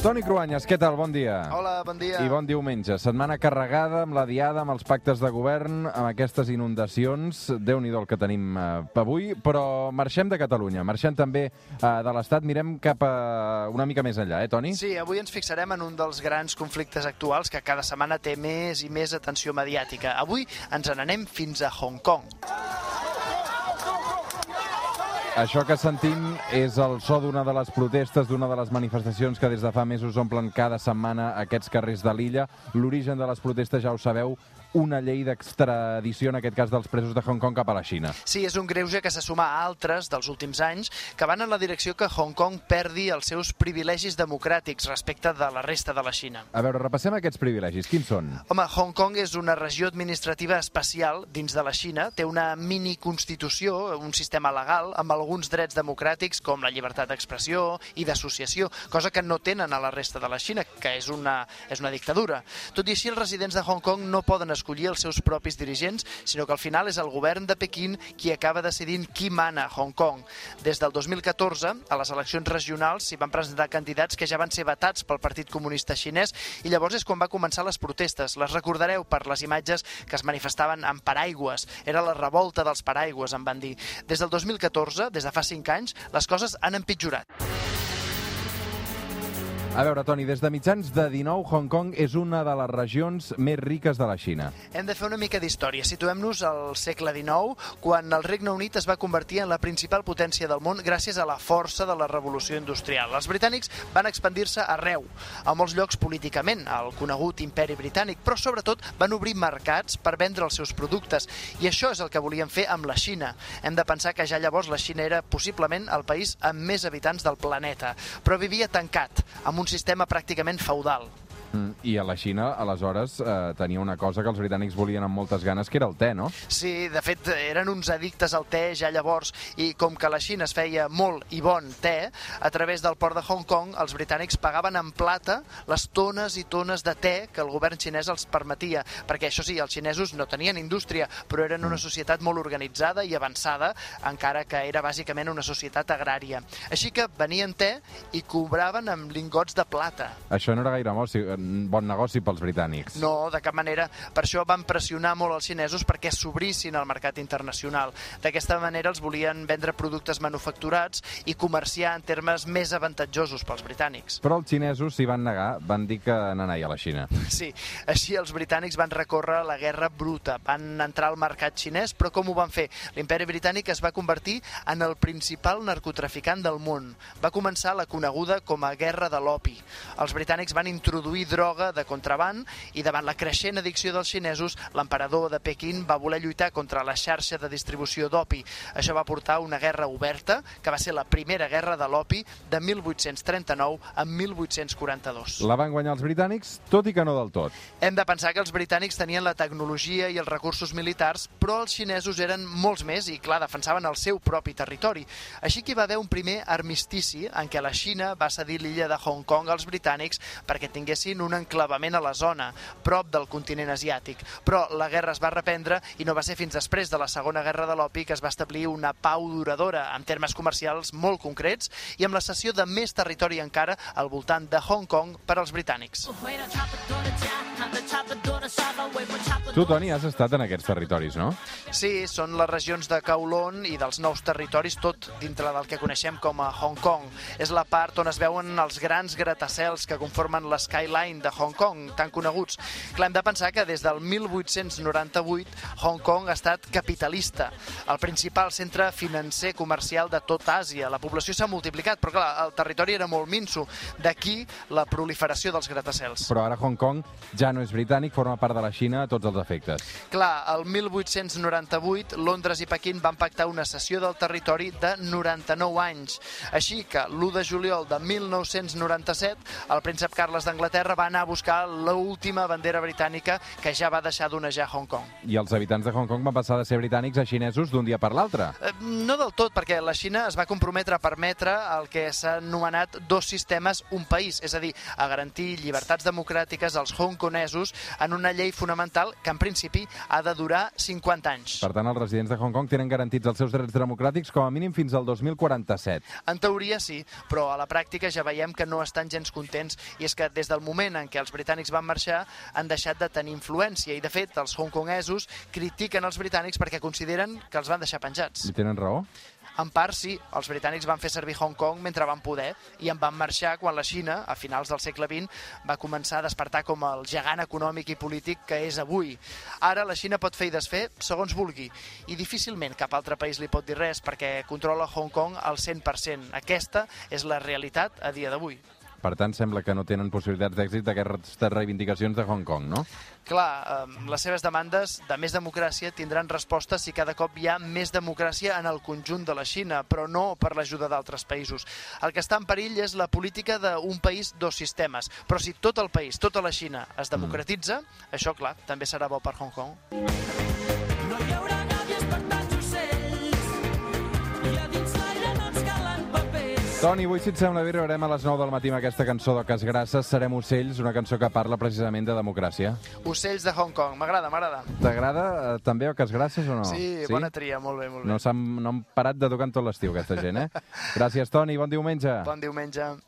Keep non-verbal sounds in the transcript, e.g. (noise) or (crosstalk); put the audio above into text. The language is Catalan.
Toni Cruanyes, què tal? Bon dia. Hola, bon dia. I bon diumenge. Setmana carregada amb la diada, amb els pactes de govern, amb aquestes inundacions. déu nhi el que tenim eh, avui, però marxem de Catalunya, marxem també eh, de l'Estat, mirem cap a una mica més enllà, eh, Toni? Sí, avui ens fixarem en un dels grans conflictes actuals que cada setmana té més i més atenció mediàtica. Avui ens n'anem fins a Hong Kong. Això que sentim és el so d'una de les protestes, d'una de les manifestacions que des de fa mesos omplen cada setmana aquests carrers de l'illa. L'origen de les protestes, ja ho sabeu, una llei d'extradició, en aquest cas dels presos de Hong Kong, cap a la Xina. Sí, és un greuge que se suma a altres dels últims anys que van en la direcció que Hong Kong perdi els seus privilegis democràtics respecte de la resta de la Xina. A veure, repassem aquests privilegis. Quins són? Home, Hong Kong és una regió administrativa especial dins de la Xina, té una mini-constitució, un sistema legal, amb alguns drets democràtics com la llibertat d'expressió i d'associació, cosa que no tenen a la resta de la Xina, que és una, és una dictadura. Tot i així, els residents de Hong Kong no poden escollir els seus propis dirigents, sinó que al final és el govern de Pequín qui acaba decidint qui mana Hong Kong. Des del 2014, a les eleccions regionals s'hi van presentar candidats que ja van ser vetats pel Partit Comunista Xinès i llavors és quan va començar les protestes. Les recordareu per les imatges que es manifestaven amb paraigües. Era la revolta dels paraigües, en van dir. Des del 2014, des de fa 5 anys, les coses han empitjorat. A veure, Toni, des de mitjans de 19, Hong Kong és una de les regions més riques de la Xina. Hem de fer una mica d'història. Situem-nos al segle XIX, quan el Regne Unit es va convertir en la principal potència del món gràcies a la força de la revolució industrial. Els britànics van expandir-se arreu, a molts llocs políticament, al conegut imperi britànic, però sobretot van obrir mercats per vendre els seus productes. I això és el que volien fer amb la Xina. Hem de pensar que ja llavors la Xina era possiblement el país amb més habitants del planeta, però vivia tancat, amb un sistema pràcticament feudal. Mm, I a la Xina, aleshores, eh, tenia una cosa que els britànics volien amb moltes ganes, que era el te, no? Sí, de fet, eren uns addictes al te ja llavors, i com que la Xina es feia molt i bon te, a través del port de Hong Kong, els britànics pagaven en plata les tones i tones de te que el govern xinès els permetia, perquè això sí, els xinesos no tenien indústria, però eren una societat molt organitzada i avançada, encara que era bàsicament una societat agrària. Així que venien te i cobraven amb lingots de plata. Això no era gaire si- bon negoci pels britànics. No, de cap manera. Per això van pressionar molt els xinesos perquè s'obrissin al mercat internacional. D'aquesta manera els volien vendre productes manufacturats i comerciar en termes més avantatjosos pels britànics. Però els xinesos s'hi van negar, van dir que n'anai a la Xina. (laughs) Sí, així els britànics van recórrer la guerra bruta, van entrar al mercat xinès, però com ho van fer? L'imperi britànic es va convertir en el principal narcotraficant del món. Va començar la coneguda com a Guerra de l'Opi. Els britànics van introduir droga de contraband i davant la creixent addicció dels xinesos, l'emperador de Pequín va voler lluitar contra la xarxa de distribució d'opi. Això va portar a una guerra oberta, que va ser la primera guerra de l'opi de 1839 a 1842. La van guanyar els britànics, tot i que no del tot. Hem de pensar que els britànics tenien la tecnologia i els recursos militars, però els xinesos eren molts més i, clar, defensaven el seu propi territori. Així que hi va haver un primer armistici en què la Xina va cedir l'illa de Hong Kong als britànics perquè tinguessin un enclavament a la zona, prop del continent asiàtic. Però la guerra es va reprendre i no va ser fins després de la Segona Guerra de l'Opi que es va establir una pau duradora en termes comercials molt concrets i amb la cessió de més territori encara al voltant de Hong Kong per als britànics. Tu, Toni, has estat en aquests territoris, no? Sí, són les regions de Kowloon i dels nous territoris, tot dintre del que coneixem com a Hong Kong. És la part on es veuen els grans gratacels que conformen l'Skyline de Hong Kong, tan coneguts. Clar, hem de pensar que des del 1898 Hong Kong ha estat capitalista, el principal centre financer comercial de tot Àsia. La població s'ha multiplicat, però clar, el territori era molt minso. D'aquí la proliferació dels gratacels. Però ara Hong Kong ja no és britànic, forma part de la Xina a tots els efectes. Clar, el 1898 Londres i Pequín van pactar una cessió del territori de 99 anys. Així que l'1 de juliol de 1997 el príncep Carles d'Anglaterra va anar a buscar l'última bandera britànica que ja va deixar d'onejar Hong Kong. I els habitants de Hong Kong van passar de ser britànics a xinesos d'un dia per l'altre. Eh, No del tot, perquè la Xina es va comprometre a permetre el que s'ha anomenat dos sistemes, un país, és a dir, a garantir llibertats democràtiques als hongkonesos en una una llei fonamental que en principi ha de durar 50 anys. Per tant, els residents de Hong Kong tenen garantits els seus drets democràtics com a mínim fins al 2047. En teoria sí, però a la pràctica ja veiem que no estan gens contents i és que des del moment en què els britànics van marxar han deixat de tenir influència i de fet els hongkongesos critiquen els britànics perquè consideren que els van deixar penjats. I tenen raó? En part, sí, els britànics van fer servir Hong Kong mentre van poder i en van marxar quan la Xina, a finals del segle XX, va començar a despertar com el gegant econòmic i polític que és avui. Ara la Xina pot fer i desfer segons vulgui i difícilment cap altre país li pot dir res perquè controla Hong Kong al 100%. Aquesta és la realitat a dia d'avui. Per tant, sembla que no tenen possibilitats d'èxit d'aquestes reivindicacions de Hong Kong, no? Clar, eh, les seves demandes de més democràcia tindran resposta si cada cop hi ha més democràcia en el conjunt de la Xina, però no per l'ajuda d'altres països. El que està en perill és la política d'un país, dos sistemes. Però si tot el país, tota la Xina, es democratitza, mm. això, clar, també serà bo per Hong Kong. No hi haurà Toni, avui, si et sembla bé, arribarem a les 9 del matí amb aquesta cançó de Cas Grasses. Serem ocells, una cançó que parla precisament de democràcia. Ocells de Hong Kong, m'agrada, m'agrada. T'agrada eh, també o Cas Grasses o no? Sí, sí, bona tria, molt bé, molt bé. No, han, no han parat de tocar en tot l'estiu, aquesta gent, eh? (laughs) Gràcies, Toni, bon diumenge. Bon diumenge.